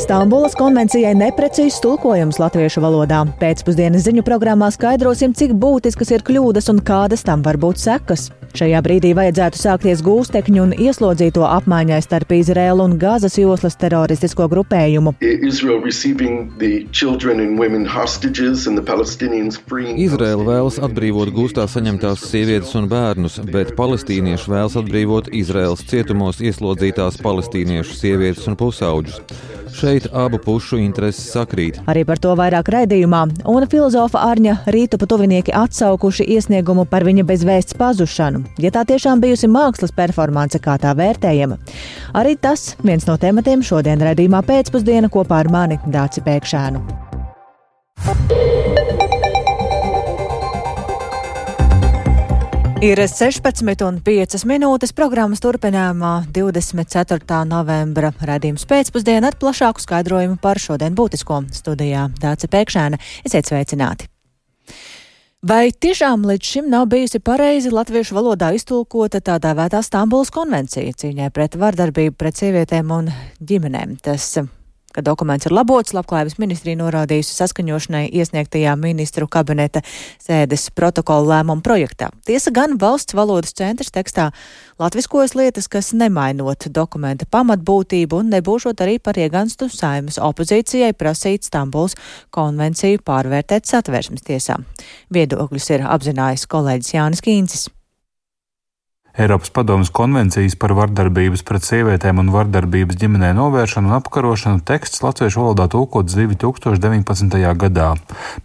Stambulas konvencijai neprecīzs tulkojums latviešu valodā. Pēcpusdienas ziņu programmā skaidrosim, cik būtiskas ir kļūdas un kādas tam var būt sekas. Šajā brīdī vajadzētu sākties gūstekņu un ieslodzīto apmaiņai starp Izraēlu un Gāzes joslas teroristisko grupējumu. Izraela vēlas atbrīvot gūstā saņemtās sievietes un bērnus, bet palestīnieši vēlas atbrīvot Izraels cietumos ieslodzītās palestīniešu sievietes un pusauģus. Šeit abu pušu intereses sakrīt. Arī par to vairāk raidījumā, un filozofa Arņa Rītupa tuvinieki atsaukuši iesniegumu par viņa bezvēsts pazušanu. Ja tā tiešām bijusi mākslas performance, kā tā vērtējama. Arī tas viens no tematiem šodien raidījumā pēcpusdiena kopā ar mani Dāci Pēkšēnu. Ir 16,5 minūtes programmas turpinājumā 24. novembra redzījums pēcpusdienā ar plašāku skaidrojumu par šodien būtisko studijā Dāca Pēkšēna. Esiet sveicināti! Vai tiešām līdz šim nav bijusi pareizi latviešu valodā iztulkota tā dēvētā Stambulas konvencija cīņai pret vardarbību pret sievietēm un ģimenēm? Tas ka dokuments ir labots, labklājības ministrija norādījusi saskaņošanai iesniegtajā ministru kabineta sēdes protokola lēmuma projektā. Tiesa gan valsts valodas centrs tekstā latviskojas lietas, kas nemainot dokumenta pamatbūtību un nebūšot arī par ieganstu saimas opozīcijai prasīt Stambuls konvenciju pārvērtēt satversmes tiesā. Viedokļus ir apzinājis kolēģis Jānis Kīncis. Eiropas Padomas konvencijas par vardarbības pret sievietēm un vardarbības ģimenē novēršanu un apkarošanu teksts latviešu valodā tulkots 2019. gadā.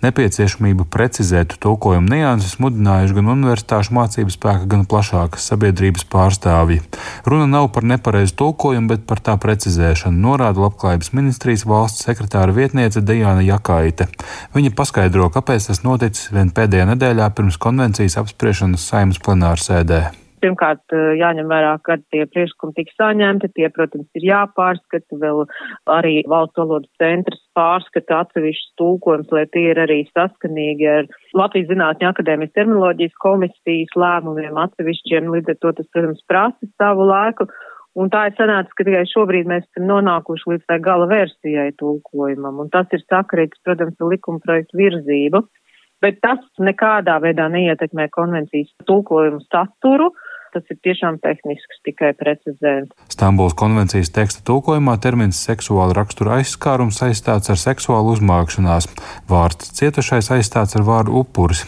Nepieciešamību precizēt tulkojumu nianses mudinājuši gan universitāšu mācību spēka, gan plašākas sabiedrības pārstāvji. Runa nav par nepareizu tulkojumu, bet par tā precizēšanu, norāda Labklājības ministrijas valsts sekretāra vietniece Dejāna Jakaite. Viņa paskaidro, kāpēc tas noticis vien pēdējā nedēļā pirms konvencijas apspriešanas saimnes plenārsēdē pirmkārt jāņem vērā, kad tie priekšlikumi tiks saņemti, tie, protams, ir jāpārskata, vēl arī valsts valodas centrs pārskata atsevišķus tūkojums, lai tie ir arī saskanīgi ar Latvijas Zinātņu akadēmijas terminoloģijas komisijas lēmumiem atsevišķiem, līdz ar to tas, protams, prasa savu laiku. Un tā ir sanācis, ka tikai šobrīd mēs esam nonākuši līdz tā gala versijai tulkojumam, un tas ir sakarīgs, protams, ar likuma projektu virzību bet tas nekādā veidā neietekmē konvencijas tulkojumu saturu tas ir tiešām tehnisks, tikai precizējums. Stambuls konvencijas teksta tulkojumā termins seksuāla rakstura aizskārums saistāts ar seksuālu uzmākšanās, vārds cietušais aizstāts ar vārdu upuris.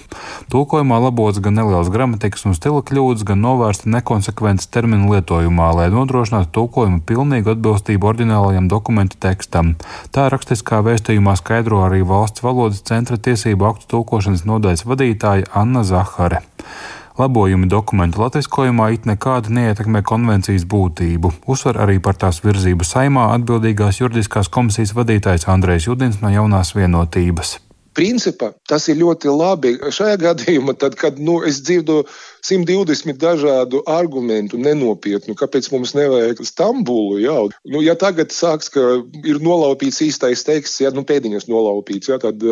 Tulkojumā labots gan neliels gramatikas un stila kļūdas, gan novērsta nekonsekvences terminu lietojumā, lai nodrošinātu tulkojumu pilnīgu atbilstību oriģinālajam dokumentu tekstam. Tā rakstiskā vēstījumā skaidro arī valsts valodas centra tiesību aktu tulkošanas nodaļas vadītāja Anna Zahare. Labojumi dokumentu latviskojumā it nekādi neietekmē konvencijas būtību. Uzsver arī par tās virzību saimā atbildīgās juridiskās komisijas vadītājs Andrejs Judins no jaunās vienotības principā tas ir ļoti labi. Šajā gadījumā, tad, kad nu, es dzirdu 120 dažādu argumentu, nenopietnu, kāpēc mums nevajag Stambulu, jā. Nu, ja tagad sāks, ka ir nolaupīts īstais teksts, ja nu, pēdiņas nolaupīts, ja, tad,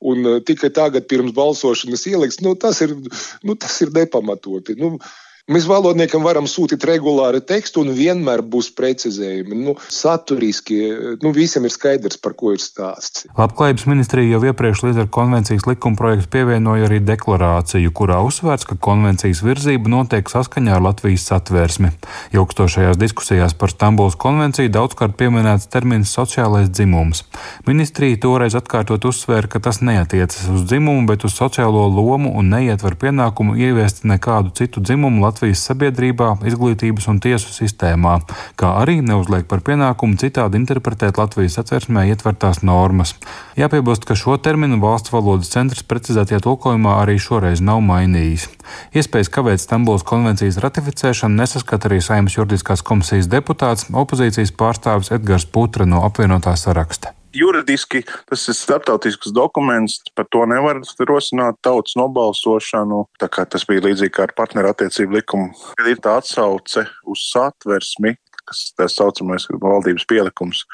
un tikai tagad pirms balsošanas ieliks, nu, tas ir, nu, tas ir nepamatoti. Nu, Mēs valodniekam varam sūtīt regulāri tekstu, un vienmēr būs precizējumi. Nu, saturiski nu, visam ir skaidrs, par ko ir stāsts. Labklājības ministrija jau iepriekš līdz ar konvencijas likuma projektu pievienoja arī deklarāciju, kurā uzsvērts, ka konvencijas virzība notiek saskaņā ar Latvijas satvērsmi. Ilgstošajās diskusijās par Stambulas konvenciju daudzkārt pieminēts termins sociālais dzimums. Ministrija toreiz atkārtot uzsvēra, ka tas neatiecas uz dzimumu, bet uz sociālo lomu un neietver pienākumu ieviest nekādu citu dzimumu Latvijas sabiedrībā, izglītības un tiesu sistēmā, kā arī neuzliek par pienākumu citādi interpretēt Latvijas atversmē ietvertās normas. Jāpiebilst, ka šo terminu valsts valodas centrs precizētajā tulkojumā arī šoreiz nav mainījis. Iespējas kavēt Stambulas konvencijas ratificēšanu nesaskata arī Saimnes juridiskās komisijas deputāts, opozīcijas pārstāvis Edgars Putra no apvienotā saraksta juridiski tas ir starptautisks dokuments, par to nevar rosināt tautas nobalsošanu. Tas bija līdzīgi kā ar partneru attiecību likumu, kad ir tā atsauce uz satversmi, kas tā saucamais valdības pielikums.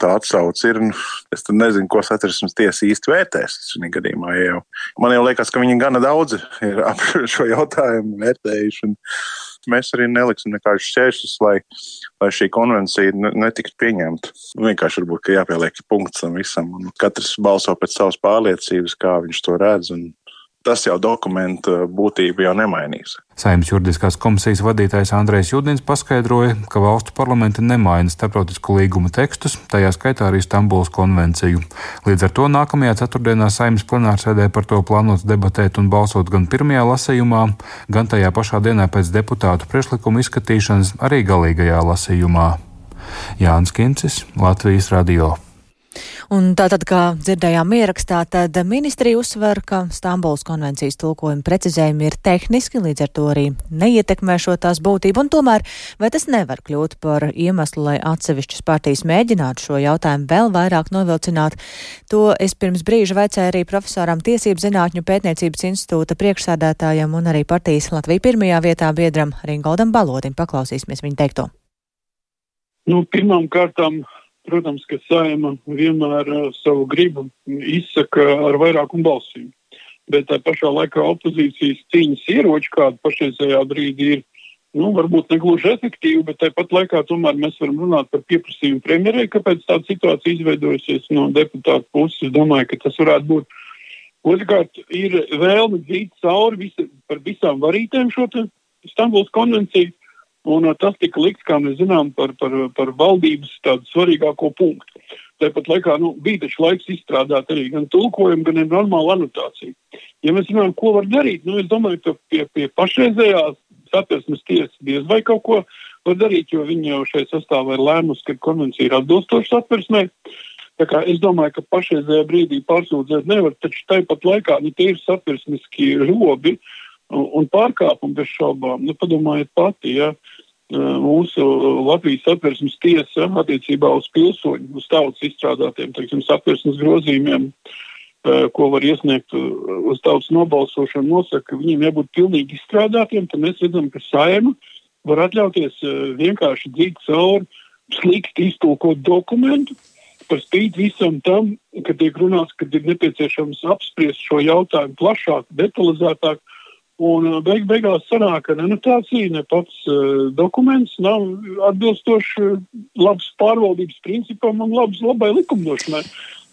Tā atsauce ir. Nu, es nezinu, ko satversmes tiesa īsti vērtēs šajā gadījumā. Jau. Man jau liekas, ka viņi gana daudz ir ap šo jautājumu vērtējuši. Un, mēs arī neliksim nekādus šķēršļus, lai, lai šī konvencija netiktu pieņemta. Vienkārši varbūt jāpieliek punkts tam visam, un katrs balso pēc savas pārliecības, kā viņš to redz. Un, tas jau dokumenta būtību jau nemainīs. Saimnes juridiskās komisijas vadītājs Andrēs Judins paskaidroja, ka valstu parlamenti nemaina starptautisku līgumu tekstus, tajā skaitā arī Stambulas konvenciju. Līdz ar to nākamajā ceturtdienā saimnes plenārsēdē par to plānots debatēt un balsot gan pirmajā lasījumā, gan tajā pašā dienā pēc deputātu priekšlikuma izskatīšanas arī galīgajā lasījumā. Jānis Kincis, Latvijas Radio. Un tātad, kā dzirdējām ierakstā, tad ministrija uzsver, ka Stambuls konvencijas tulkojuma precizējumi ir tehniski, līdz ar to arī neietekmē šo tās būtību, un tomēr vai tas nevar kļūt par iemeslu, lai atsevišķas partijas mēģinātu šo jautājumu vēl vairāk novilcināt, to es pirms brīža veicēju arī profesoram Tiesību zinātņu pētniecības institūta priekšsādātājam un arī partijas Latvija pirmajā vietā biedram Ringoldam Balodim. Paklausīsimies viņa teikto. Nu, pirmām kārtām Protams, ka saima vienmēr uh, savu gribu izsaka ar vairākumu balsīm. Bet tā pašā laikā opozīcijas cīņas ieroči, kāda pašreizējā brīdī ir, nu, varbūt ne gluži efektīvi, bet tāpat laikā tomēr mēs varam runāt par pieprasījumu premjerei, kāpēc tāda situācija izveidojusies no deputāta puses. Es domāju, ka tas varētu būt. Otrkārt, ir vēlme dzīt cauri visa, par visām varītēm šo Stambuls konvenciju. Un uh, tas tika likts, kā mēs zinām, par, par, par valdības tādu svarīgāko punktu. Tāpat laikā nu, bija taču laiks izstrādāt arī gan tulkojumu, gan normālu anotāciju. Ja mēs zinām, ko var darīt, nu, es domāju, ka pie, pie pašreizējās satversmes tiesas diez vai kaut ko var darīt, jo viņi jau šeit sastāvā ir lēmusi, ka konvencija ir atbilstoša satversmē. Es domāju, ka pašreizējā brīdī pārsūdzēt nevar, taču tāpat laikā nu, tie ir satversmiski robi, uh, un pārkāpumi bez šaubām. Nu, padomājiet pati, ja mūsu Latvijas satversmes tiesa attiecībā uz pilsoņu, uz tautas izstrādātiem teiksim, satversmes grozījumiem, ko var iesniegt uz tautas nobalsošanu, nosaka, ka viņiem jābūt pilnīgi izstrādātiem. Tad mēs redzam, ka saima var atļauties vienkārši dzīt cauri slikti iztulkot dokumentu. Par spīti visam tam, ka tiek runāts, ka ir nepieciešams apspriest šo jautājumu plašāk, detalizētāk, Un uh, beig beigās sanāk, ka nu, anotācija, ne pats uh, dokuments nav atbilstošs uh, labas pārvaldības principam un labas, labai likumdošanai.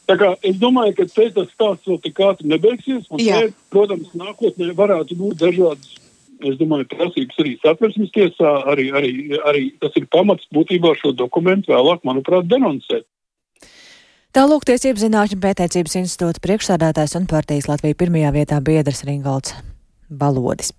Tā kā es domāju, ka te tas stāsts vēl tik ātri nebeigsies. Un te, protams, nākotnē varētu būt dažādas. Es domāju, prasības arī satversmes tiesā, arī, arī, arī tas ir pamats būtībā šo dokumentu vēlāk, manuprāt, denoncēt. Tālūk Tiesību zinātņu pētniecības institūta priekšsādātājs un partijas Latvija pirmajā vietā biedrs Ringolds balodis.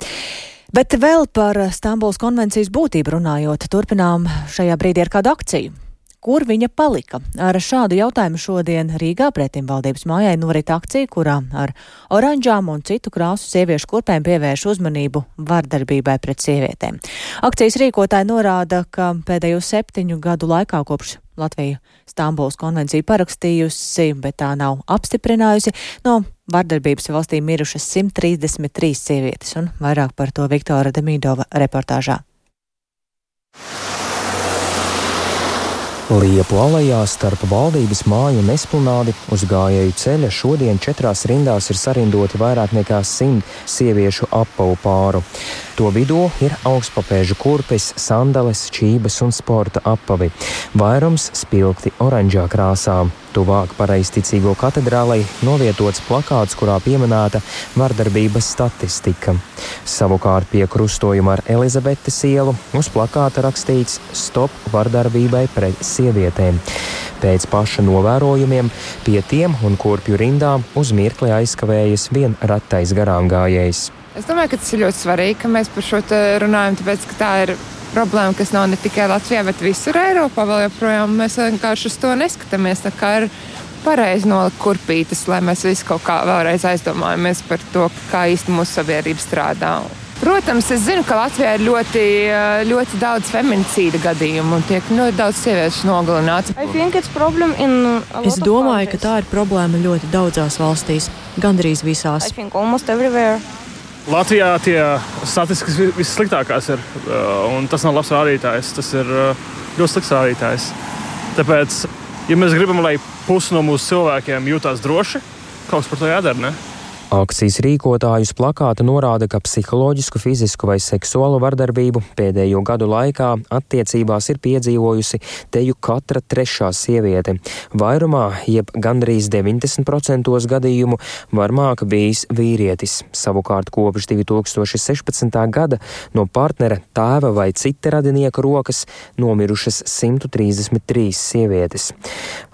Bet vēl par Stambuls konvencijas būtību runājot, turpinām šajā brīdī ar kādu akciju. Kur viņa palika? Ar šādu jautājumu šodien Rīgā pretim valdības mājai norit akcija, kurā ar oranžām un citu krāsu sieviešu kurpēm pievērš uzmanību vardarbībai pret sievietēm. Akcijas rīkotāji norāda, ka pēdējo septiņu gadu laikā kopš Latvija Stambuls konvenciju parakstījusi, bet tā nav apstiprinājusi. No vardarbības valstī mirušas 133 sievietes, un vairāk par to Viktora Demīdova reportāžā. Liepu alejā starp valdības māju un esplanādi uz gājēju ceļa šodien četrās rindās ir sarindoti vairāk nekā simt sieviešu apavu pāru. To vidū ir augstpapēžu kurpes, sandales, čības un sporta apavi. Vairums spilgti oranžā krāsā. Tuvāk pareizticīgo katedrālei novietots plakāts, kurā pieminēta vardarbības statistika. Savukārt pie krustojuma ar Elizabetes ielu uz plakāta rakstīts Stop vardarbībai pret sievietēm. Pēc paša novērojumiem pie tiem un kurpju rindām uz mirkli aizkavējas vien ratais garām gājējs. Es domāju, ka tas ir ļoti svarīgi, ka mēs par šo runājam, tāpēc ka tā ir problēma, kas nav ne tikai Latvijā, bet visur Eiropā. Vēl joprojām mēs vienkārši uz to neskatāmies. Tā kā ir pareizi nolikt kurpītes, lai mēs visi kaut kā vēlreiz aizdomājamies par to, kā īsti mūsu sabiedrība strādā. Protams, es zinu, ka Latvijā ir ļoti, ļoti daudz feminicīda gadījumu un tiek ļoti daudz sieviešu nogalināts. Es domāju, ka tā ir problēma ļoti daudzās valstīs, gandrīz visās. Latvijā tie statistikas vissliktākās ir, uh, tas nav labs rādītājs. Tas ir uh, ļoti slikts rādītājs. Tāpēc, ja mēs gribam, lai pusi no mūsu cilvēkiem jūtas droši, kaut kas par to jādara. Ne? Akcijas rīkotājus plakāta norāda, ka psiholoģisku, fizisku vai seksuālu vardarbību pēdējo gadu laikā attiecībās ir piedzīvojusi teju katra trešā sieviete. Vairumā, jeb gandrīz 90% gadījumu, varmāk bijis vīrietis. Savukārt kopš 2016. gada no partnera, tēva vai cita radinieka rokas nomirušas 133 sievietes.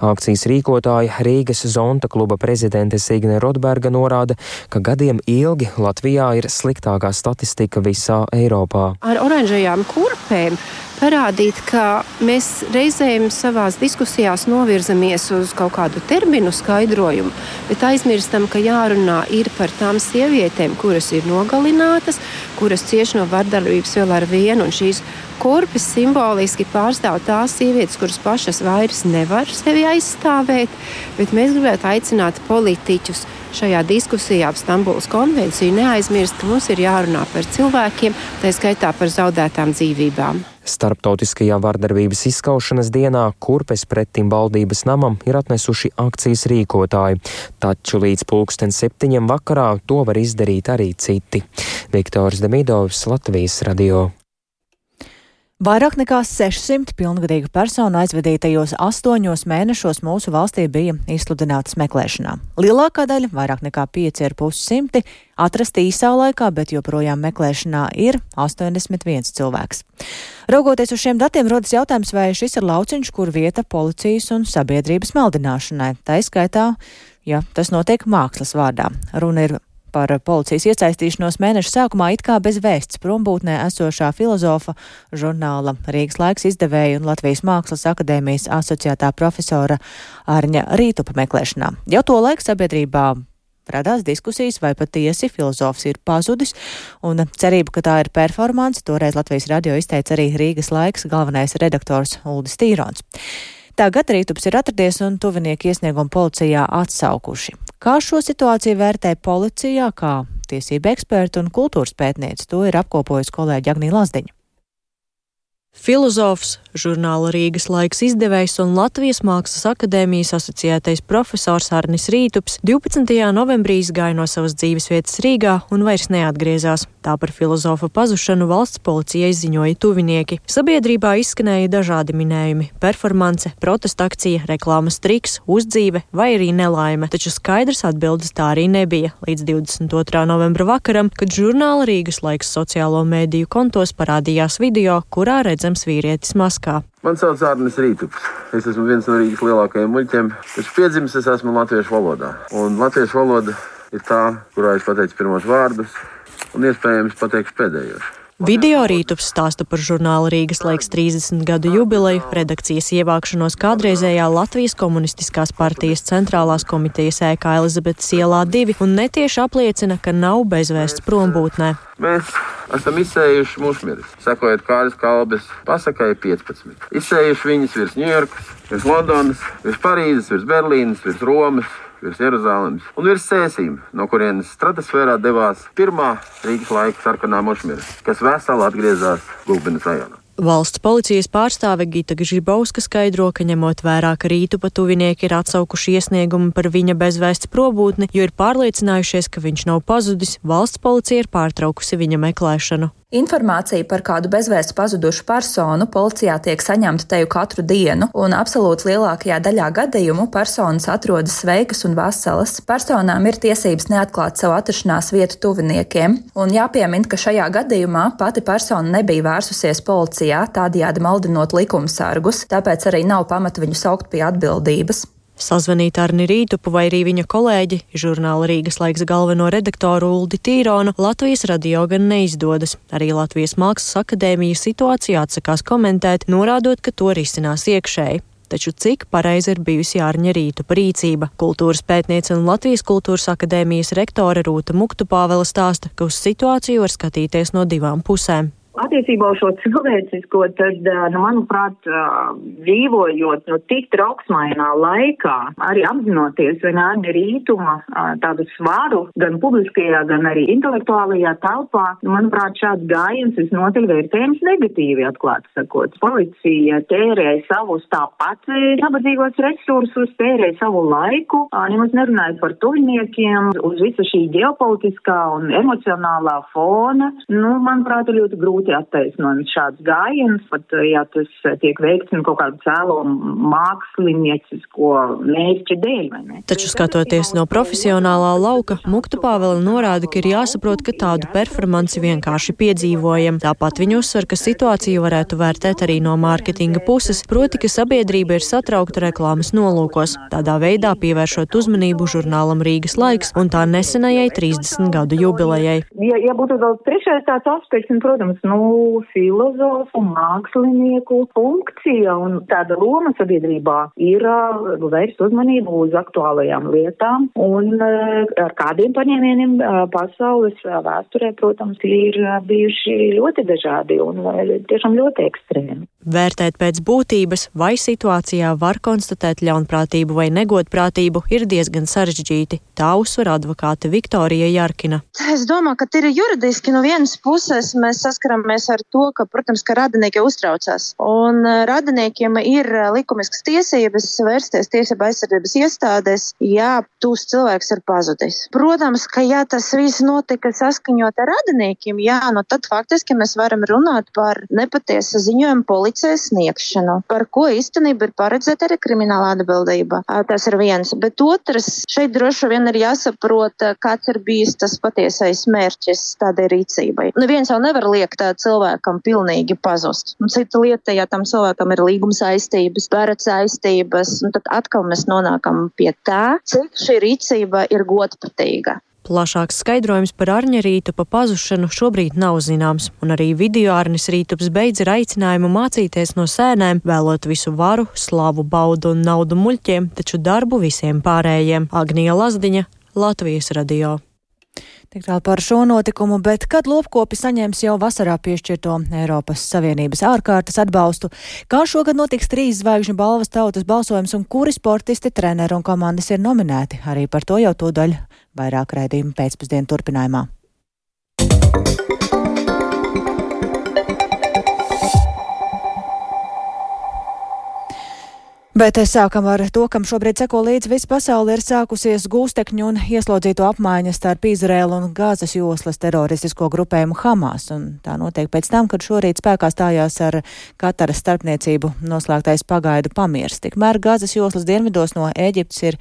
Akcijas rīkotāja Rīgas Zonta kluba prezidente Signe Rodberga norāda, ka gadiem ilgi Latvijā ir sliktākā statistika visā Eiropā. Ar oranžajām kurpēm parādīt, ka mēs reizēm savās diskusijās novirzamies uz kaut kādu terminu skaidrojumu, bet aizmirstam, ka jārunā ir par tām sievietēm, kuras ir nogalinātas, kuras cieši no vardarbības vēl ar vienu. Šīs kurpes simboliski pārstāv tās sievietes, kuras pašas vairs nevar sevi aizstāvēt, bet mēs gribētu aicināt politiķus šajā diskusijā ap Stambulas konvenciju neaizmirst, ka mums ir jārunā par cilvēkiem, tā skaitā par zaudētām dzīvībām. Starptautiskajā vardarbības izskaušanas dienā kurpes pretim valdības namam ir atnesuši akcijas rīkotāji, taču līdz pulksten septiņiem vakarā to var izdarīt arī citi. Viktors Demidovs, Latvijas radio. Vairāk nekā 600 pilngadīgu personu aizvedītajos astoņos mēnešos mūsu valstī bija izsludinātas meklēšanā. Lielākā daļa, vairāk nekā 5,5 atrasti īsā laikā, bet joprojām meklēšanā ir 81 cilvēks. Raugoties uz šiem datiem, rodas jautājums, vai šis ir lauciņš, kur vieta policijas un sabiedrības maldināšanai. Tā izskaitā, ja tas notiek mākslas vārdā. Runa ir par policijas iesaistīšanos mēneša sākumā it kā bez vēsts prombūtnē esošā filozofa, žurnāla Rīgas laiks izdevēja un Latvijas Mākslas akadēmijas asociētā profesora Arņa Rītupa meklēšanā. Jau to laiku sabiedrībā radās diskusijas, vai patiesi filozofs ir pazudis, un cerība, ka tā ir performance, toreiz Latvijas radio izteica arī Rīgas laiks galvenais redaktors Uldis Tīrons. Tagad rītups ir atradies un tuvinieki iesniegumu policijā atsaukuši. Kā šo situāciju vērtē policijā, kā tiesība eksperti un kultūras pētniece, to ir apkopojusi kolēģi Agnija Lazdiņa. Filozofs, žurnāla Rīgas laiks izdevējs un Latvijas Mākslas akadēmijas asociētais profesors Arnis Rītups 12. novembrī izgāja no savas dzīves vietas Rīgā un vairs neatgriezās. Tā par filozofa pazušanu valsts policijai ziņoja tuvinieki. Sabiedrībā izskanēja dažādi minējumi - performance, protesta akcija, reklāmas triks, uzdzīve vai arī nelaime, taču skaidrs atbildes tā arī nebija līdz 22. novembra vakaram, kad žurnāla Rīgas laiks sociālo mēdīju kontos parādījās video, kurā redzams vīrietis maskā. Man sauc Arnēs Rītups. Es esmu viens no Rīgas lielākajiem muļķiem. Taču piedzimis es esmu latviešu valodā. Un latviešu valoda ir tā, kurā es pateicu pirmos vārdus, un iespējams pateikšu pēdējos. Video rītups stāsta par žurnāla Rīgas laiks 30 gadu jubileju, redakcijas ievākšanos kādreizējā Latvijas komunistiskās partijas centrālās komitejas ēkā Elizabetes ielā 2 un netieši apliecina, ka nav bezvēsts prombūtnē. Mēs esam izsējuši mušmirus, sekojot kādas kalbes pasakai 15. Izsējuši viņas virs Ņujorkas, virs Londonas, virs Parīzes, virs Berlīnas, virs Romas, virs Jeruzalemes un virs Sēsīm, no kurienes stratosfērā devās pirmā Rīgas laika sarkanā mošmira, kas vesela atgriezās Gulbenes rajonā. Valsts policijas pārstāve Gita Gžibauska skaidro, ka ņemot vērā, ka rītu patuvinieki ir atsaukuši iesniegumu par viņa bezvēsts probūtni, jo ir pārliecinājušies, ka viņš nav pazudis, valsts policija ir pārtraukusi viņa meklēšanu. Informācija par kādu bezvēstu pazudušu personu policijā tiek saņemta teju katru dienu, un absolūti lielākajā daļā gadījumu personas atrodas sveikas un veselas. Personām ir tiesības neatklāt savu atrašanās vietu tuviniekiem, un jāpiemina, ka šajā gadījumā pati persona nebija vērsusies policijā, tādējādi maldinot likumsargus, tāpēc arī nav pamata viņu saukt pie atbildības. Sazvanīt Arni Rītupu vai arī viņa kolēģi, žurnāla Rīgas laiks galveno redaktoru Uldi Tīronu, Latvijas radio gan neizdodas. Arī Latvijas Mākslas akadēmija situāciju atsakās komentēt, norādot, ka to risinās iekšēji. Taču cik pareizi ir bijusi Ārņa Rītupa rīcība? Kultūras pētniece un Latvijas Kultūras akadēmijas rektore Rūta Muktu Pāvela stāsta, ka uz situāciju var skatīties no divām pusēm. Attiecībā uz šo cilvēcisko, tad, nu, manuprāt, dzīvojot nu, tik trauksmainā laikā, arī apzinoties vienādi rītuma tādu svaru gan publiskajā, gan arī intelektuālajā telpā, nu, manuprāt, šāds gājiens visnotaļ vērtējums negatīvi atklāt sakot. Policija tērē savus tāpat nabadzīgos resursus, tērē savu laiku, nemaz nerunājot par tuviniekiem, uz visa šī ģeopolitiskā un emocionālā fona, nu, manuprāt, ir ļoti grūti ļoti attaisnojams šāds gājiens, pat ja tas tiek veikts no kaut kādu cēlo māksliniecisko mērķu dēļ. Taču skatoties no profesionālā lauka, Mukta Pāvela norāda, ka ir jāsaprot, ka tādu performanci vienkārši piedzīvojam. Tāpat viņa uzsver, ka situāciju varētu vērtēt arī no mārketinga puses, proti, ka sabiedrība ir satraukta reklāmas nolūkos, tādā veidā pievēršot uzmanību žurnālam Rīgas laiks un tā nesenajai 30 gadu jubilejai. Ja, ja būtu vēl trešais tāds aspekts, un, protams, nu, nu, filozofu, mākslinieku funkcija un tāda loma sabiedrībā ir vērst uzmanību uz aktuālajām lietām un ar kādiem paņēmieniem pasaules vēsturē, protams, ir bijuši ļoti dažādi un tiešām ļoti ekstrēmi. Vērtēt pēc būtības, vai situācijā var konstatēt ļaunprātību vai negodprātību, ir diezgan sarežģīti. Tā uzsver advokāte Viktorija Jarkina. Es domāju, ka ir juridiski no vienas puses mēs saskaramies ar to, ka, protams, ka radinieki uztraucās. Un e, radiniekiem ir e, likumiskas tiesības vērsties tiesība aizsardzības iestādēs, ja tūs cilvēks ir pazudis. Protams, ka ja tas viss notika saskaņot ar radiniekiem, jā, nu tad faktiski mēs varam runāt par nepatiesu ziņojumu policiju palīdzēs sniegšanu, par ko īstenībā ir paredzēta arī krimināla atbildība. Tas ir viens. Bet otrs, šeit droši vien ir jāsaprot, kāds ir bijis tas patiesais mērķis tādai rīcībai. Neviens jau nevar liekt cilvēkam pilnīgi pazust. Un cita lieta, ja tam cilvēkam ir līguma saistības, pārēc saistības, tad atkal mēs nonākam pie tā, cik šī rīcība ir godpatīga. Plašāks skaidrojums par Arņa rītupa pazušanu šobrīd nav zināms, un arī video Arnis rītups beidz ar aicinājumu mācīties no sēnēm, vēlot visu varu, slavu, baudu un naudu muļķiem, taču darbu visiem pārējiem. Agnija Lazdiņa, Latvijas radio. Tik tālu par šo notikumu, bet kad lopkopi saņems jau vasarā piešķirto Eiropas Savienības ārkārtas atbalstu, kā šogad notiks trīs zvaigžņu balvas tautas balsojums un kuri sportisti, treneri un komandas ir nominēti, arī par to jau to daļu vairāk raidījumu pēcpusdienu turpinājumā. Bet sākam ar to, kam šobrīd seko līdzi visa pasaule ir sākusies gūstekņu un ieslodzīto apmaiņa starp Izrēlu un Gāzes joslas teroristisko grupējumu Hamas. Un tā notiek pēc tam, kad šorīt spēkā stājās ar Kataras starpniecību noslēgtais pagaidu pamiers. Tikmēr Gāzes joslas dienvidos no Ēģiptes ir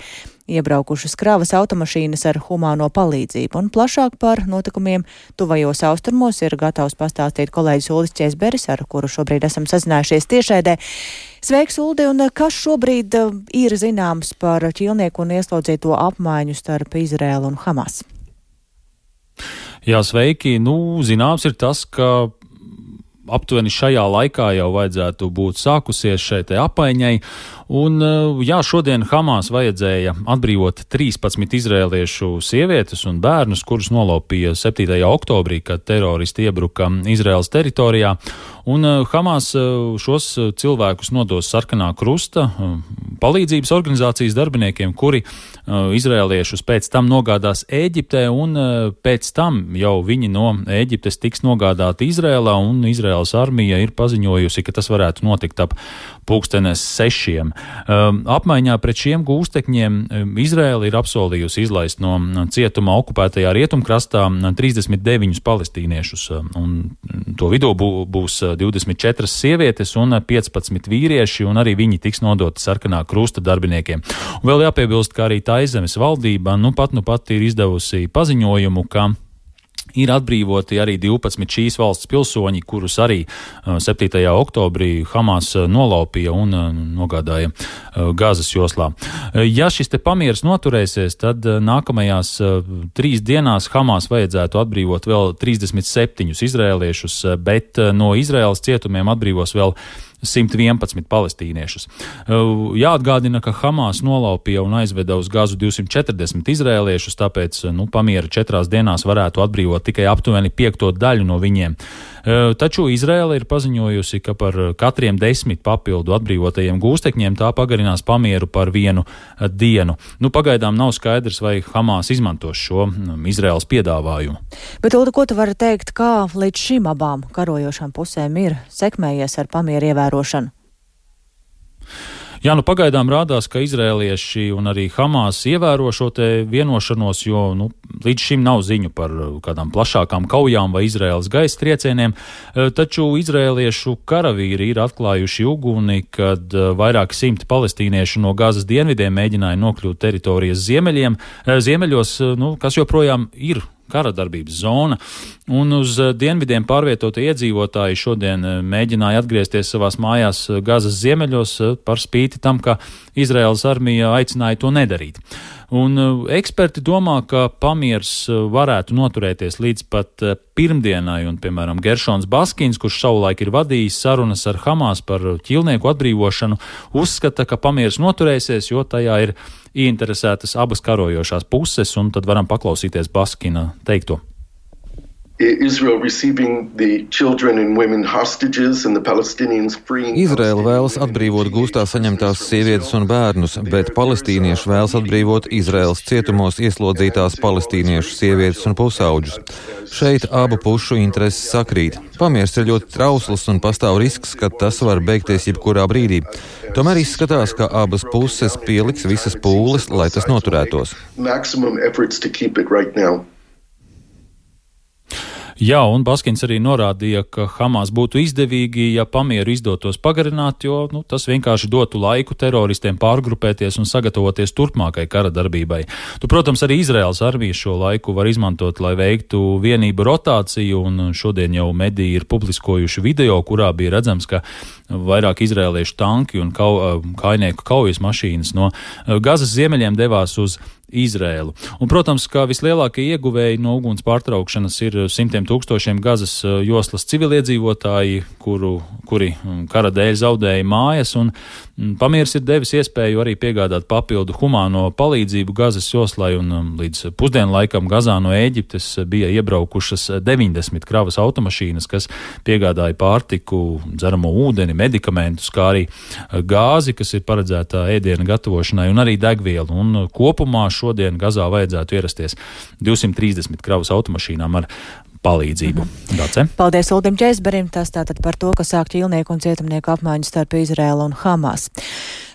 iebraukušas kravas automašīnas ar humāno palīdzību, un plašāk par notikumiem tuvajos austrumos ir gatavs pastāstīt kolēģis Ulis Česberis, ar kuru šobrīd esam sazinājušies tiešēdē. Sveiks, Uldi, un kas šobrīd uh, ir zināms par ķīlnieku un ieslodzīto apmaiņu starp Izrēlu un Hamas? Jā, sveiki. Nu, zināms ir tas, ka aptuveni šajā laikā jau vajadzētu būt sākusies šai apaiņai. Un, eh, jā, šodien Hamas vajadzēja atbrīvot 13 izrēliešu sievietes un bērnus, kurus nolaupīja 7. oktobrī, kad teroristi iebruka Izraels teritorijā. Un eh, Hamas eh, šos cilvēkus nodos sarkanā krusta palīdzības organizācijas darbiniekiem, kuri izrēliešus pēc tam nogādās Ēģiptē, un pēc tam jau viņi no Ēģiptes tiks nogādāti Izrēlā, un Izrēlas armija ir paziņojusi, ka tas varētu notikt ap pulkstenes sešiem. Um, apmaiņā pret šiem gūstekņiem um, Izraela ir apsolījusi izlaist no cietuma okupētajā rietumkrastā 39 palestīniešus, um, un to vidū būs 24 uh, sievietes un 15 vīrieši, un arī viņi tiks nodoti sarkanā krusta darbiniekiem. Un vēl jāpiebilst, ka arī Taizemes valdība nu pat nu pat ir izdevusi paziņojumu, ka Ir atbrīvoti arī 12 šīs valsts pilsoņi, kurus arī 7. Uh, oktobrī Hamas uh, nolaupīja un uh, nogādāja Gāzes joslā. Ja šis te pamieris noturēsies, tad nākamajās trīs dienās Hamas vajadzētu atbrīvot vēl 37 izrēliešus, bet no Izraēlas cietumiem atbrīvos vēl 111 palestīniešus. Jāatgādina, ka Hamas nolaupīja un aizveda uz Gazu 240 izrēliešus, tāpēc nu, pamiera četrās dienās varētu atbrīvot tikai aptuveni piekto daļu no viņiem. Taču Izraela ir paziņojusi, ka par katriem desmit papildu atbrīvotajiem gūstekņiem tā pagarinās pamieru par vienu dienu. Nu, pagaidām nav skaidrs, vai Hamas izmantos šo Izraels piedāvājumu. Bet, Ulda, ko tu vari teikt, kā līdz šim abām karojošām pusēm ir sekmējies ar pamieru ievērošanu? Jā, nu pagaidām rādās, ka izrēlieši un arī Hamas ievēro šo vienošanos, jo nu, līdz šim nav ziņu par uh, kādām plašākām kaujām vai Izraēlas gaisa triecieniem, uh, taču izrēliešu karavīri ir atklājuši uguni, kad uh, vairāki simti palestīniešu no Gazas dienvidiem mēģināja nokļūt teritorijas ziemeļiem, ziemeļos, nu, kas joprojām ir kara darbības zona, un uz eh, dienvidiem pārvietotie iedzīvotāji šodien eh, mēģināja atgriezties savās mājās eh, Gazas ziemeļos par spīti tam, ka Izraels armija aicināja to nedarīt. Un eksperti domā, ka pamiers varētu noturēties līdz pat pirmdienai, un, piemēram, Geršons Baskins, kurš savulaik ir vadījis sarunas ar Hamas par ķilnieku atbrīvošanu, uzskata, ka pamiers noturēsies, jo tajā ir ieinteresētas abas karojošās puses, un tad varam paklausīties Baskina teikto. Izraela vēlas atbrīvot gūstā saņemtās sievietes un bērnus, bet palestīnieši vēlas atbrīvot Izraels cietumos ieslodzītās palestīniešu sievietes un pusauģus. Šeit abu pušu intereses sakrīt. Pamiers ir ļoti trausls un pastāv risks, ka tas var beigties jebkurā brīdī. Tomēr izskatās, ka abas puses pieliks visas pūles, lai tas noturētos. Jā, un Baskins arī norādīja, ka Hamas būtu izdevīgi, ja pamieru izdotos pagarināt, jo nu, tas vienkārši dotu laiku teroristiem pārgrupēties un sagatavoties turpmākai kara darbībai. Tu, protams, arī Izraels armija šo laiku var izmantot, lai veiktu vienību rotāciju, un šodien jau mediji ir publiskojuši video, kurā bija redzams, ka vairāk izrēliešu tanki un kau, kainieku kaujas mašīnas no Gazas ziemeļiem devās uz Izrēlu. Un, protams, kā vislielākie ieguvēji no uguns pārtraukšanas ir simtiem tūkstošiem Gazas eh, joslas civiliedzīvotāji, kuru, kuri mm, kara dēļ zaudēja mājas, un mm, pamieris ir devis iespēju arī piegādāt papildu humāno palīdzību Gazas joslai, un mm, līdz pusdienlaikam Gazā no Ēģiptes bija iebraukušas 90 kravas automašīnas, kas piegādāja pārtiku, dzeramo ūdeni, medikamentus, kā arī eh, gāzi, kas ir paredzēta ēdiena gatavošanai, un arī degvielu. Un kopumā šodien Gazā vajadzētu ierasties 230 kravas automašīnām ar palīdzību. Mhm. Dace? Paldies Uldim Čēsberim, tas tātad par to, ka sāk ķīlnieku un cietumnieku apmaiņu starp Izrēlu un Hamas.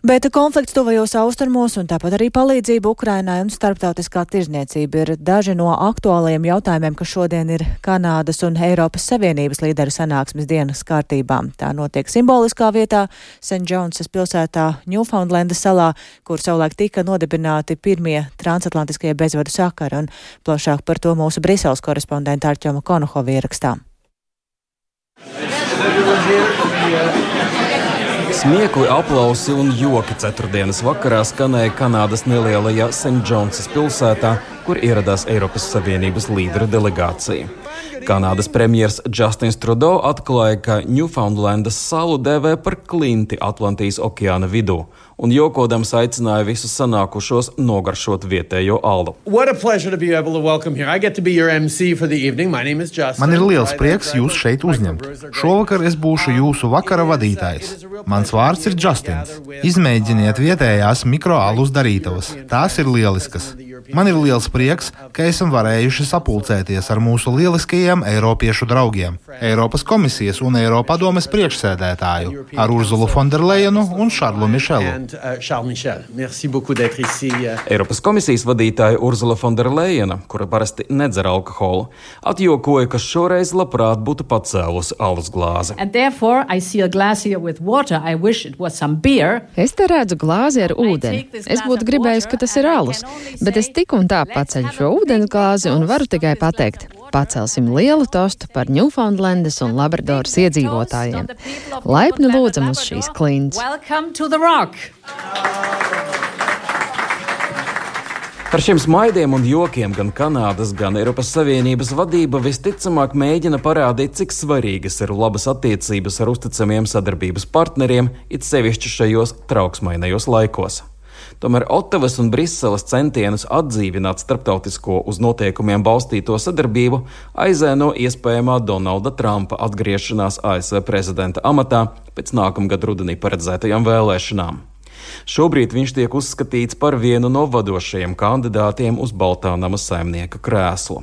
Bet konflikts tuvajos austrumos un tāpat arī palīdzība Ukrainai un starptautiskā tirzniecība ir daži no aktuālajiem jautājumiem, kas šodien ir Kanādas un Eiropas Savienības līderu sanāksmes dienas kārtībā. Tā notiek simboliskā vietā St. Jonesas pilsētā Newfoundlandas salā, kur savulaik tika nodibināti pirmie transatlantiskie bezvadu sakari, un plašāk par to mūsu Briseles korespondenta Arķoma Konohova ierakstā. Smiekli, aplausi un joki ceturtdienas vakarā skanēja Kanādas nelielajā St. Džonsas pilsētā, kur ieradās Eiropas Savienības līderu delegācija. Kanādas premjerministrs Justins Trudeau atklāja, ka Newfoundlandas salu dēvē par klinti Atlantijas okeāna vidū un jokodams aicināja visus sanākušos nogaršot vietējo alu. Man ir liels prieks jūs šeit uzņemt. Šovakar es būšu jūsu vakara vadītājs. Mans vārds ir Justins. Izmēģiniet vietējās mikroalus darītavas. Tās ir lieliskas. Man ir liels prieks, ka esam varējuši sapulcēties ar mūsu lieliskajiem Eiropiešu draugiem, Eiropas komisijas un Eiropadomes priekšsēdētāju, ar Urzulu Fonderleinu un Šarlu Mišelu. Eiropas komisijas vadītāja Urzula Fonderleina, kura parasti nedzer alkoholu, atjokoja, ka šoreiz labprāt būtu pacēlusi alus glāzi. Es te redzu glāzi ar ūdeni. Es būtu gribējis, ka tas ir alus, bet es tik un tā paceļu šo ūdensglāzi un varu tikai pateikt. Pacelsim lielu tostu par Newfoundlandes un Labradoras iedzīvotājiem. Laipni lūdzam uz šīs klints. Par šiem smaidiem un jokiem gan Kanādas, gan Eiropas Savienības vadība visticamāk mēģina parādīt, cik svarīgas ir labas attiecības ar uzticamiem sadarbības partneriem, it sevišķi šajos trauksmainajos laikos. Tomēr Otavas un Briseles centienus atdzīvināt starptautisko uz noteikumiem balstīto sadarbību aizēno iespējamā Donalda Trumpa atgriešanās ASV prezidenta amatā pēc nākamgad rudenī paredzētajām vēlēšanām. Šobrīd viņš tiek uzskatīts par vienu no vadošajiem kandidātiem uz Baltā nama saimnieka krēslu.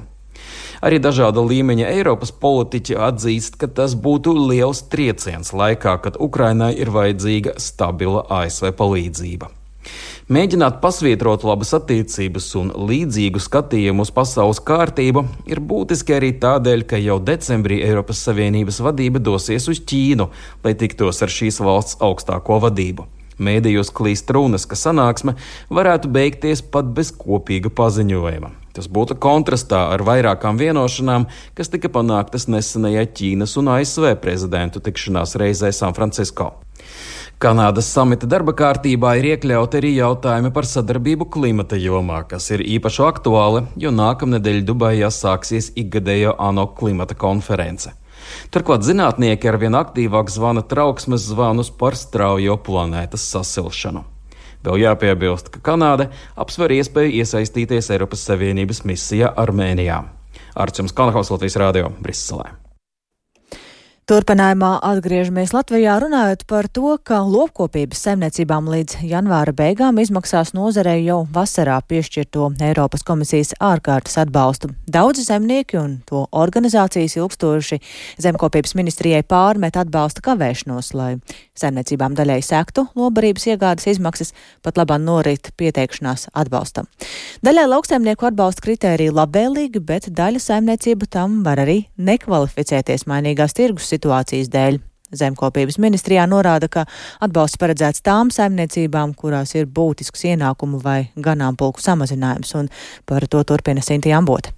Arī dažāda līmeņa Eiropas politiķi atzīst, ka tas būtu liels trieciens laikā, kad Ukrainai ir vajadzīga stabila ASV palīdzība. Mēģināt pasvietrot labas attiecības un līdzīgu skatījumu uz pasaules kārtību ir būtiski arī tādēļ, ka jau decembrī Eiropas Savienības vadība dosies uz Ķīnu, lai tiktos ar šīs valsts augstāko vadību. Mēdījos klīst runas, ka sanāksme varētu beigties pat bez kopīga paziņojuma. Tas būtu kontrastā ar vairākām vienošanām, kas tika panāktas nesenajā Ķīnas un ASV prezidentu tikšanās reizē San Francisco. Kanādas samita darba kārtībā ir iekļauti arī jautājumi par sadarbību klimata jomā, kas ir īpaši aktuāli, jo nākamnedēļ Dubajā sāksies ikgadējo ANO klimata konference. Turklāt zinātnieki arvien aktīvāk zvana trauksmes zvanus par straujo planētas sasilšanu. Vēl jāpiebilst, ka Kanāda apsver iespēju iesaistīties Eiropas Savienības misijā Armēnijā. Arčuns Kanahaus Latvijas Rādio Briselē. Turpinājumā atgriežamies Latvijā runājot par to, ka lopkopības saimniecībām līdz janvāra beigām izmaksās nozarei jau vasarā piešķirto Eiropas komisijas ārkārtas atbalstu. Daudzi zemnieki un to organizācijas ilgstoši zemkopības ministrijai pārmet atbalsta kavēšanos, lai saimniecībām daļai sektu lobarības iegādes izmaksas, pat labā norit pieteikšanās atbalstam. Daļai lauksaimnieku atbalsta kritērija labvēlīgi, bet daļa saimniecību tam var arī nekvalificēties mainīgās tirgus situācijas dēļ. Zemkopības ministrijā norāda, ka atbalsts paredzēts tām saimniecībām, kurās ir būtisks ienākumu vai ganāmpulku samazinājums, un par to turpina Sintīna Ambote.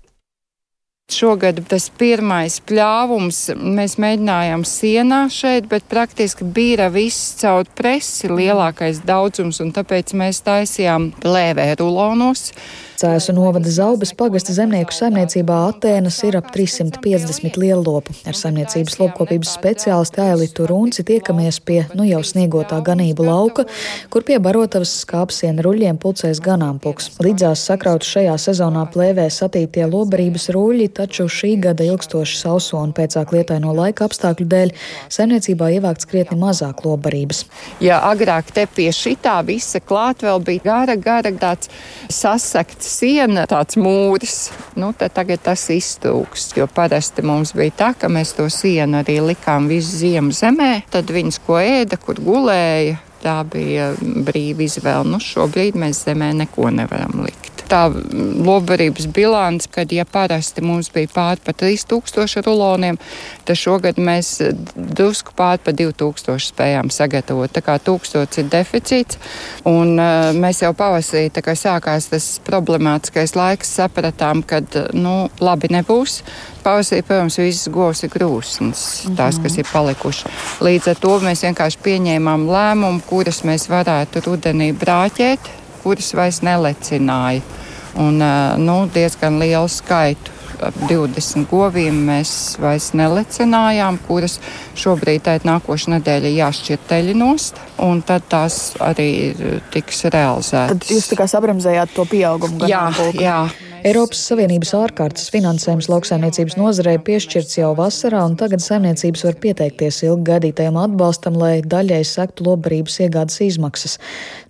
Šogad tas pirmais pļāvums mēs mēģinājām sienā šeit, bet praktiski bija viss caur presi lielākais daudzums, un tāpēc mēs taisījām plēvē rulonos. Cēsu novada Zaubas pagasta zemnieku saimniecībā Atēnas ir ap 350 lielopu. Ar saimniecības lopkopības speciālistu Ailitu Runci tiekamies pie nu jau sniegotā ganību lauka, kur pie barotavas skāpsiena ruļļiem pulcēs ganāmpuks. Līdzās sakrauts šajā sezonā plēvē satītie lobarības ruļļi, taču šī gada ilgstoši sauso un pēcāk lietaino laika apstākļu dēļ saimniecībā ievākts krietni mazāk lobarības. Ja agrāk te pie šitā visa klāt vēl bija gara, gara tāds sasakts siena, tāds mūris, nu, tagad tas iztūks. Jo parasti mums bija tā, ka mēs to sienu arī likām visu ziemu zemē, tad viņas ko ēda, kur gulēja. Tā bija brīva izvēle. Nu, šobrīd mēs zemē neko nevaram likt tā lobarības bilants, kad ja parasti mums bija pār pa 3000 ruloniem, tad šogad mēs drusku pār pa 2000 spējām sagatavot. Tā kā 1000 ir deficīts, un uh, mēs jau pavasarī, tā kā sākās tas problemātiskais laiks, sapratām, ka, nu, labi nebūs. Pavasarī, protams, visas govs ir grūsnes, tās, kas ir palikušas. Līdz ar to mēs vienkārši pieņēmām lēmumu, kuras mēs varētu rudenī brāķēt, kuras vairs nelecināja. Un, nu, diezgan lielu skaitu. 20 govīm mēs vairs nelicinājām, kuras šobrīd tā ir nākošais nedēļa jāšķir teļinost, un tad tās arī tiks realizētas. Tad jūs tā kā sabramzējāt to pieaugumu? Jā, jā. Eiropas Savienības ārkārtas finansējums lauksaimniecības nozarei piešķirts jau vasarā, un tagad saimniecības var pieteikties ilgi gaidītajam atbalstam, lai daļai sektu lobarības iegādes izmaksas.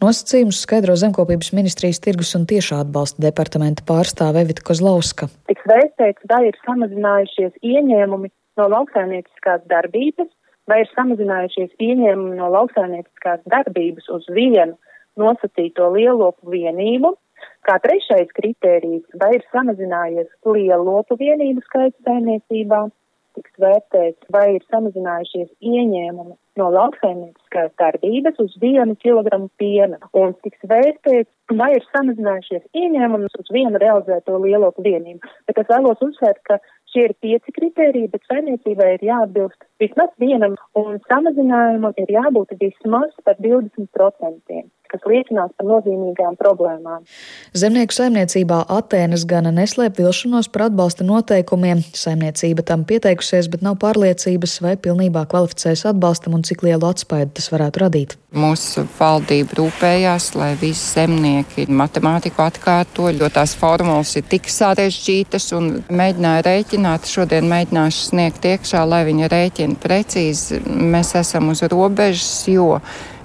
Nosacījumus skaidro Zemkopības ministrijas tirgus un tiešā atbalsta departamenta pārstāve Evita Kozlauska. Tiks vērtēts, vai ir samazinājušies ieņēmumi no lauksaimnieciskās darbības, vai ir samazinājušies ieņēmumi no lauksaimnieciskās darbības uz vienu nosacīto lielopu vienību Kā trešais kritērijs, vai ir samazinājies lielopu vienību skaits saimniecībā, tiks vērtēts, vai ir samazinājušies ieņēmumi no lauksaimnieciskās darbības uz vienu kilogramu piena, un tiks vērtēts, vai ir samazinājušies ieņēmumi uz vienu realizēto lielopu vienību. Bet es vēlos uzsvērt, ka šie ir pieci kritēriji, bet saimniecībai ir jāatbilst vismaz vienam, un samazinājumam ir jābūt vismaz par 20% kas liecinās par nozīmīgām problēmām. Zemnieku saimniecībā Atēnas gana neslēp vilšanos par atbalsta noteikumiem. Saimniecība tam pieteikusies, bet nav pārliecības, vai pilnībā kvalificēs atbalstam un cik lielu atspaidu tas varētu radīt. Mūsu valdība rūpējās, lai visi zemnieki matemātiku atkārto, jo tās formulas ir tik sarežģītas un mēģināja rēķināt. Šodien mēģināšu sniegt iekšā, lai viņi rēķina precīzi. Mēs esam uz robežas, jo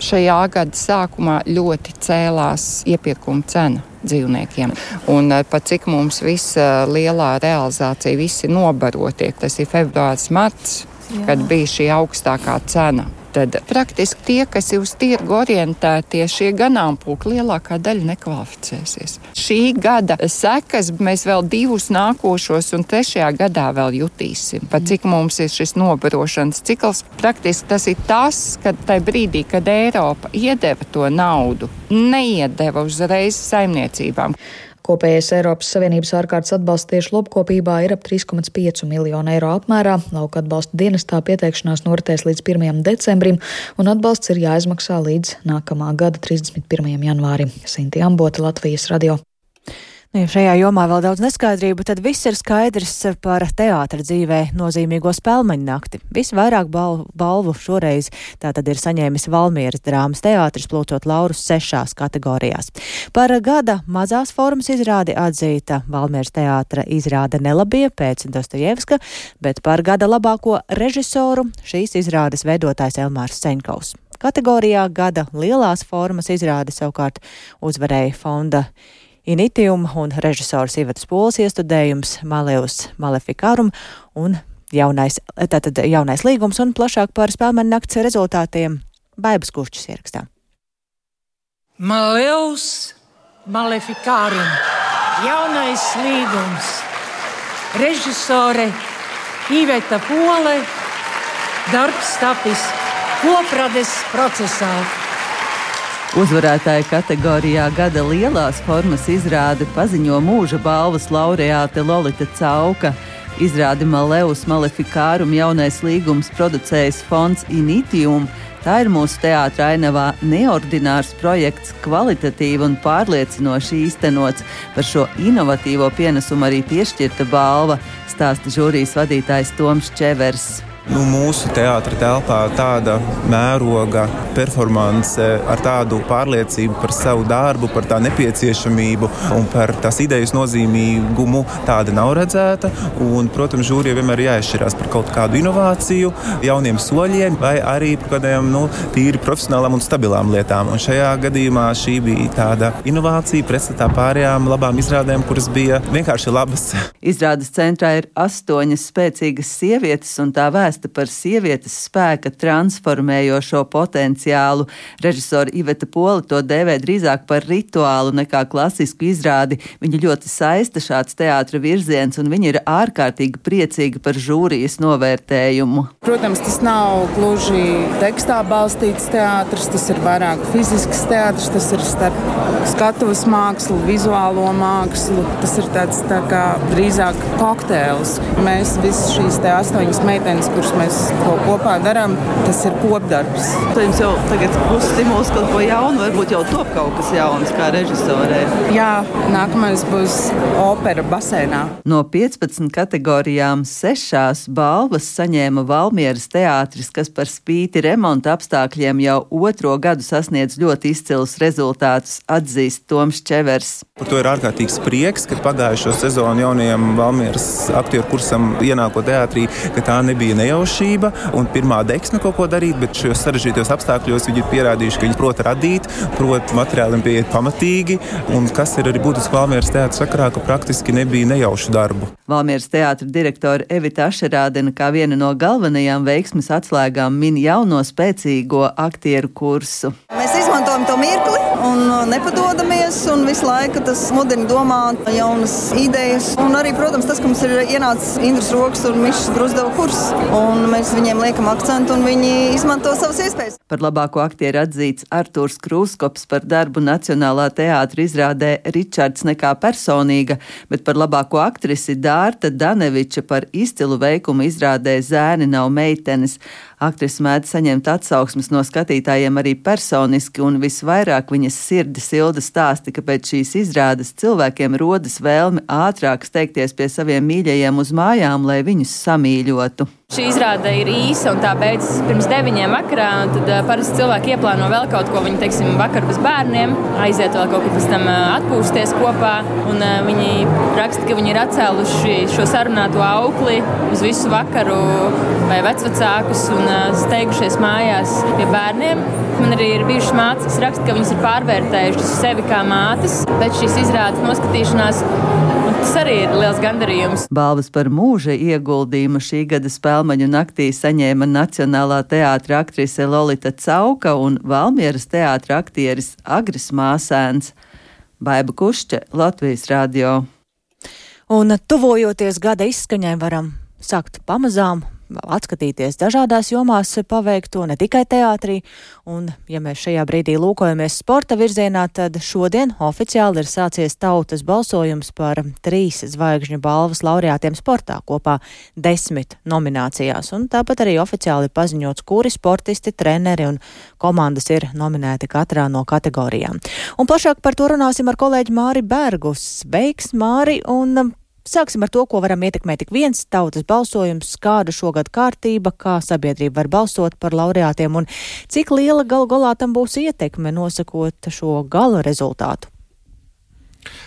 šajā gada sākumā ļoti cēlās iepirkuma cena dzīvniekiem. Un eh, pat cik mums visa lielā realizācija, visi nobarotie, tas ir februārs, marts, Jā. kad bija šī augstākā cena tad praktiski tie, kas ir uz tirgu orientētie, šie ganāmpulki lielākā daļa nekvalificēsies. Šī gada sekas mēs vēl divus nākošos un trešajā gadā vēl jutīsim. Pat cik mums ir šis nobarošanas cikls, praktiski tas ir tas, ka tajā brīdī, kad Eiropa iedeva to naudu, neiedeva uzreiz saimniecībām. Kopējais Eiropas Savienības ārkārtas atbalsts tieši lopkopībā ir ap 3,5 miljonu eiro apmērā. Lauka atbalsta dienestā pieteikšanās noritēs līdz 1. decembrim, un atbalsts ir jāizmaksā līdz nākamā gada 31. janvārim. Sinti Ambota, Latvijas radio. Nu, ja šajā jomā vēl daudz neskaidrību, tad viss ir skaidrs par teātra dzīvē nozīmīgo spēlmeņu nakti. Visvairāk balvu, balvu šoreiz tātad ir saņēmis Valmieras drāmas teātris, plūcot laurus sešās kategorijās. Par gada mazās formas izrādi atzīta Valmieras teātra izrāde Nelabie pēc Dostojevska, bet par gada labāko režisoru šīs izrādes veidotājs Elmārs Ceņkaus. Kategorijā gada lielās formas izrāde savukārt uzvarēja fonda Initium un režisors Ivatas Pols iestudējums Maleus Maleficarum un jaunais, tātad jaunais līgums un plašāk par spēlmenu nakts rezultātiem Baibas Kušķis ierakstā. Maleus Maleficarum, jaunais līgums, režisore Iveta Pole, darbs tapis koprades procesā. Uzvarētāja kategorijā gada lielās formas izrāde paziņo mūža balvas laureāte Lolita Cauka. Izrādi Maleus Malefikārum jaunais līgums producējis fonds Initium. Tā ir mūsu teātrā ainavā neordinārs projekts, kvalitatīvi un pārliecinoši īstenots. Par šo inovatīvo pienesumu arī piešķirta balva, stāsta žūrijas vadītājs Toms Čevers. Nu, mūsu teātris telpā tāda mēroga performance ar tādu pārliecību par savu darbu, par tā nepieciešamību un par tās idejas nozīmīgumu tāda nav redzēta. Un, protams, žūrijai vienmēr ir jāizšķirās par kaut kādu inovāciju, jauniem soļiem vai arī par kādiem nu, tīri profesionālām un stabilām lietām. Un šajā gadījumā šī bija tāda inovācija pretstatā pārējām labām izrādēm, kuras bija vienkārši labas. Izrādes centrā ir astoņas spēcīgas sievietes un tā vēsture stāsta par sievietes spēka transformējošo potenciālu. Režisora Iveta Pola to dēvē drīzāk par rituālu nekā klasisku izrādi. Viņa ļoti saista šāds teātra virziens, un viņa ir ārkārtīgi priecīga par žūrijas novērtējumu. Protams, tas nav gluži tekstā balstīts teātris, tas ir vairāk fizisks teātris, tas ir starp skatuves mākslu, vizuālo mākslu. Tas ir tāds tā kā drīzāk kokteils. Mēs visas šīs astoņas meitenes, kuras mēs to kopā darām, tas ir kopdarbs. Tad jums jau tagad būs stimuls kaut ko jaunu, varbūt jau top kaut kas jauns kā režisorē. Jā, nākamais būs opera basēnā. No 15 kategorijām sešās balvas saņēma Valmieras teātris, kas par spīti remonta apstākļiem jau otro gadu sasniedz ļoti izcilus rezultātus, atzīst Toms Čevers. Par to ir ārkārtīgs prieks, ka pagājušo sezonu jaunajam Valmieras aktieru kursam ienākot teātrī, ka tā nebija nejauša nejaušība un pirmā deksme kaut ko darīt, bet šajos sarežģītos apstākļos viņi ir pierādījuši, ka viņi prot radīt, prot materiāliem pieiet pamatīgi, un kas ir arī būtiski Valmieras teātris sakarā, ka praktiski nebija nejaušu darbu. Valmieras teātra direktora Evita Ašerādena kā viena no galvenajām veiksmes atslēgām min jauno spēcīgo aktieru kursu. Mēs izmantojam to mirkli un nepadodamies, un visu laiku tas mudina domāt jaunas idejas. Un arī, protams, tas, ka mums ir ienācis Indras Rokas un Mišas Grusdeva kurs un mēs viņiem liekam akcentu, un viņi izmanto savas iespējas. Par labāko aktieru atzīts Artūrs Krūskops par darbu Nacionālā teātra izrādē Ričards nekā personīga, bet par labāko aktrisi Dārta Daneviča par izcilu veikumu izrādē Zēni nav meitenes. Aktrise mēdz saņemt atsauksmes no skatītājiem arī personiski, un visvairāk viņas sirdi silda stāsti, ka pēc šīs izrādes cilvēkiem rodas vēlme ātrāk steigties pie saviem mīļajiem uz mājām, lai viņus samīļotu. Šī izrāde ir īsa un tā beidzas pirms deviņiem vakarā. Tad parasti cilvēki ieplāno vēl kaut ko. Viņi, teiksim, vakar bez bērniem, aiziet vēl kaut kur pēc tam atpūsties kopā. Un, viņi raksta, ka viņi ir atcēluši šo sarunāto aukli uz visu vakaru vai vecvecākus un steigušies mājās pie bērniem. Man arī ir bijušas mātes, kas raksta, ka viņas ir pārvērtējušas sevi kā mātes pēc šīs izrādes noskatīšanās. Tas arī ir liels gandarījums. Balvas par mūža ieguldījumu šī gada spēļu naktī saņēma Nacionālā teātra aktrise Lolita Cauka un Valmieras teātra aktieris Agris Māsēns. Baiba Kušķe, Latvijas radio. Un tuvojoties gada izskaņai, varam sākt pamazām atskatīties dažādās jomās paveikto, ne tikai teātrī. Un, ja mēs šajā brīdī lūkojamies sporta virzienā, tad šodien oficiāli ir sācies tautas balsojums par trīs zvaigžņu balvas laureātiem sportā kopā desmit nominācijās. Un tāpat arī oficiāli paziņots, kuri sportisti, treneri un komandas ir nominēti katrā no kategorijām. Un plašāk par to runāsim ar kolēģi Māri Bergus. Beigs Māri un Sāksim ar to, ko varam ietekmēt tik viens tautas balsojums, kāda šogad kārtība, kā sabiedrība var balsot par laureātiem un cik liela gal galā tam būs ietekme nosakot šo gala rezultātu.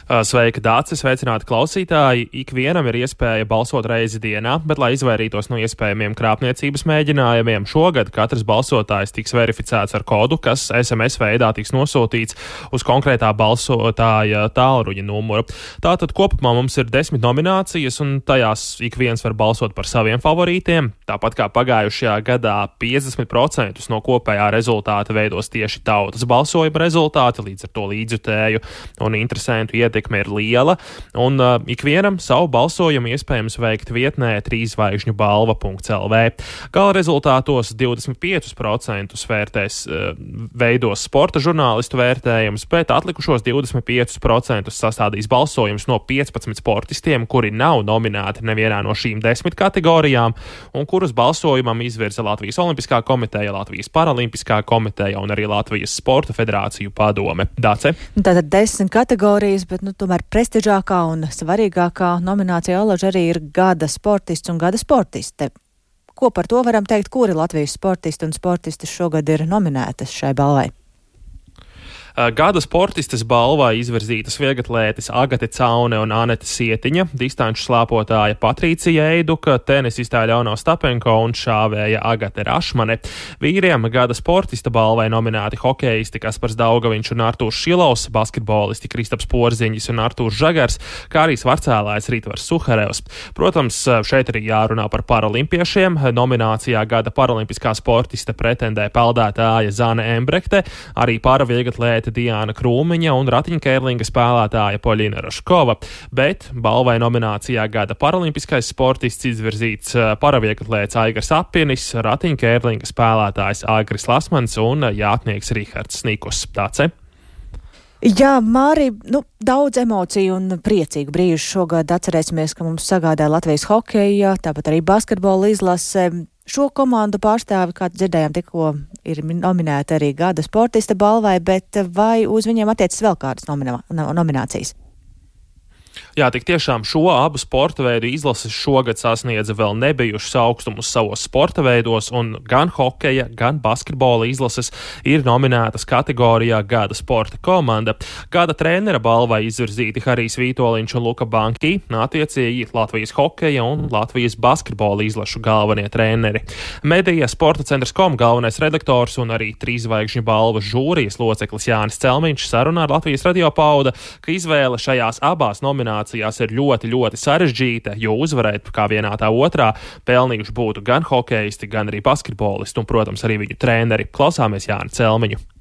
Sveika, Dārcis, sveicināti klausītāji! Ikvienam ir iespēja balsot reizi dienā, bet, lai izvairītos no iespējamiem krāpniecības mēģinājumiem, šogad katrs balsotājs tiks verificēts ar kodu, kas SMS veidā tiks nosūtīts uz konkrētā balsotāja tālruņa numuru. Tātad kopumā mums ir desmit nominācijas, un tajās ik viens var balsot par saviem favorītiem. Tāpat kā pagājušajā gadā 50% no kopējā rezultāta veidos tieši tautas balsojuma rezultāti, līdz ar to līdzjutēju un interesantu ietekmi ietekme ir liela, un uh, ikvienam savu balsojumu iespējams veikt vietnē trīsvaigžņu balva.lv. Gala rezultātos 25% vērtēs uh, veidos sporta žurnālistu vērtējums, bet atlikušos 25% sastādīs balsojums no 15 sportistiem, kuri nav nominēti nevienā no šīm desmit kategorijām, un kurus balsojumam izvirza Latvijas Olimpiskā komiteja, Latvijas Paralimpiskā komiteja un arī Latvijas Sporta federāciju padome. Dace? Tātad desmit kategorijas, bet nu, tomēr prestižākā un svarīgākā nominācija Olaža arī ir gada sportists un gada sportiste. Ko par to varam teikt, kuri Latvijas sportisti un sportistes šogad ir nominētas šai balvai? Eh, gada sportistes balvā izvirzītas vieglatlētis Agate Caune un Anete Sietiņa, distanču slāpotāja Patricija Eiduka, tenisistā Ļauno Stapenko un šāvēja Agate Rašmane. Vīriem gada sportista balvai nominēti hokeisti Kaspars Daugaviņš un Artūrs Šilovs, basketbolisti Kristaps Porziņš un Artūrs Žagars, kā arī svarcēlājs Rītvars Suharevs. Protams, šeit arī jārunā par paralimpiešiem. Nominācijā gada paralimpiskā sportista pretendē peldētāja Zāne Embrekte, arī paravieglatlēti nominēta Diana Krūmiņa un ratiņkērlinga spēlētāja Poļina Raškova, bet balvai nominācijā gada paralimpiskais sportists izvirzīts eh, paravieklatlēts Aigars Apinis, ratiņkērlinga spēlētājs Agris Lasmans un jātnieks Rihards Snikus. Tāds. Jā, Māri, nu, daudz emociju un priecīgu brīžu šogad atcerēsimies, ka mums sagādāja Latvijas hokeja, tāpat arī basketbola izlase. Šo komandu pārstāvi, kā dzirdējām, tikko ir nominēta arī gada sportista balvai, bet vai uz viņiem attiecas vēl kādas nominācijas? Jā, tik tiešām šo abu sporta veidu izlases šogad sasniedza vēl nebijušas augstumus savos sporta veidos, un gan hokeja, gan basketbola izlases ir nominētas kategorijā Gada sporta komanda. Gada trenera balvai izvirzīti Harijs Vitoļņš un Luka Banki, attiecīgi Latvijas hokeja un Latvijas basketbola izlašu galvenie treneri. Medija sporta centrs kom galvenais redaktors un arī trīzvaigžņu balvas žūrijas loceklis Jānis Celmiņš sarunā ar Latvijas radio pauda, ka izvēle šajās abās nominācijās nominācijās ir ļoti, ļoti sarežģīta, jo uzvarēt kā vienā tā otrā pelnījuši būtu gan hokeisti, gan arī basketbolisti un, protams, arī viņu treneri. Klausāmies Jāni Celmiņu.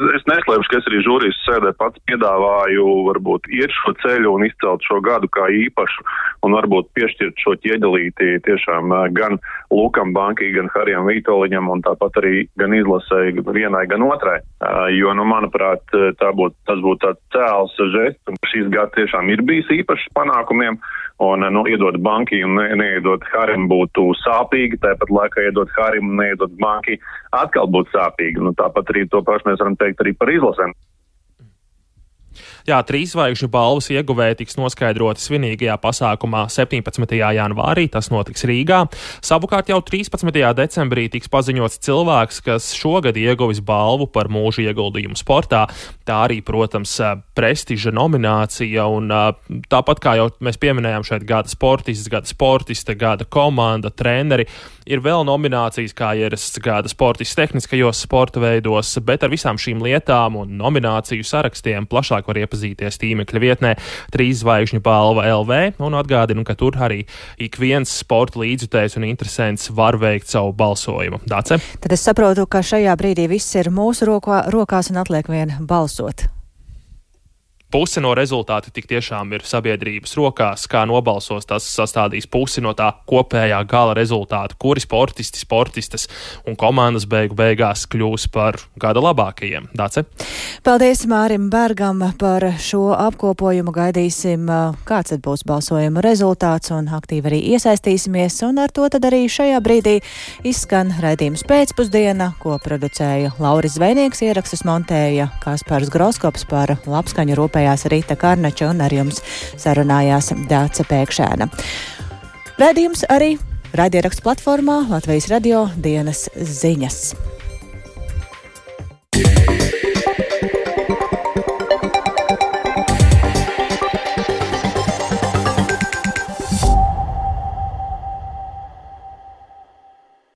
Es neslēpšu, ka es arī žūrijas sēdē pats piedāvāju varbūt iet šo ceļu un izcelt šo gadu kā īpašu un varbūt piešķirt šo ķieģelīti tiešām gan Lukam Bankī, gan Harijam Vītoliņam un tāpat arī gan izlasēji gan vienai, gan otrai. Jo, nu, manuprāt, tā būt, tas būtu tāds cēls žests un šīs gads tiešām ir bijis īpašs panākumiem un, nu, iedot banki un ne, neiedot Harim būtu sāpīgi, tāpat laikā iedot Harim un neiedot banki atkal būtu sāpīgi. Nu, tāpat arī to pašu mēs varam teikt arī par izlasēm. Jā, trīs zvaigžņu balvas ieguvēji tiks noskaidroti svinīgajā pasākumā 17. janvārī, tas notiks Rīgā. Savukārt jau 13. decembrī tiks paziņots cilvēks, kas šogad ieguvis balvu par mūža ieguldījumu sportā. Tā arī, protams, prestiža nominācija, un tāpat kā jau mēs pieminējām šeit gada sportists, gada sportiste, gada komanda, treneri, ir vēl nominācijas kā ierasts gada sportists tehniskajos sporta veidos, bet ar visām šīm lietām un nomināciju sarakstiem plašāk var iepazīties tīmekļa vietnē trīs zvaigžņu balva LV, un atgādinu, ka tur arī ik viens sporta līdzjutējs un interesants var veikt savu balsojumu. Dace? Tad es saprotu, ka šajā brīdī viss ir mūsu rokā, rokās un atliek vien balsot puse no rezultāta tik tiešām ir sabiedrības rokās, kā nobalsos, tas sastādīs pusi no tā kopējā gala rezultāta, kuri sportisti, sportistes un komandas beigu beigās kļūs par gada labākajiem. Dace? Paldies Mārim Bergam par šo apkopojumu. Gaidīsim, kāds tad būs balsojuma rezultāts un aktīvi arī iesaistīsimies. Un ar to tad arī šajā brīdī izskan raidījums pēcpusdiena, ko producēja Lauris Zvejnieks, ierakstus montēja Kaspars Groskops par labskaņu rūpējumu rūpējās Rīta Karnača un ar jums sarunājās Dāca Pēkšēna. Radījums arī raidierakstu platformā Latvijas radio dienas ziņas. Yeah.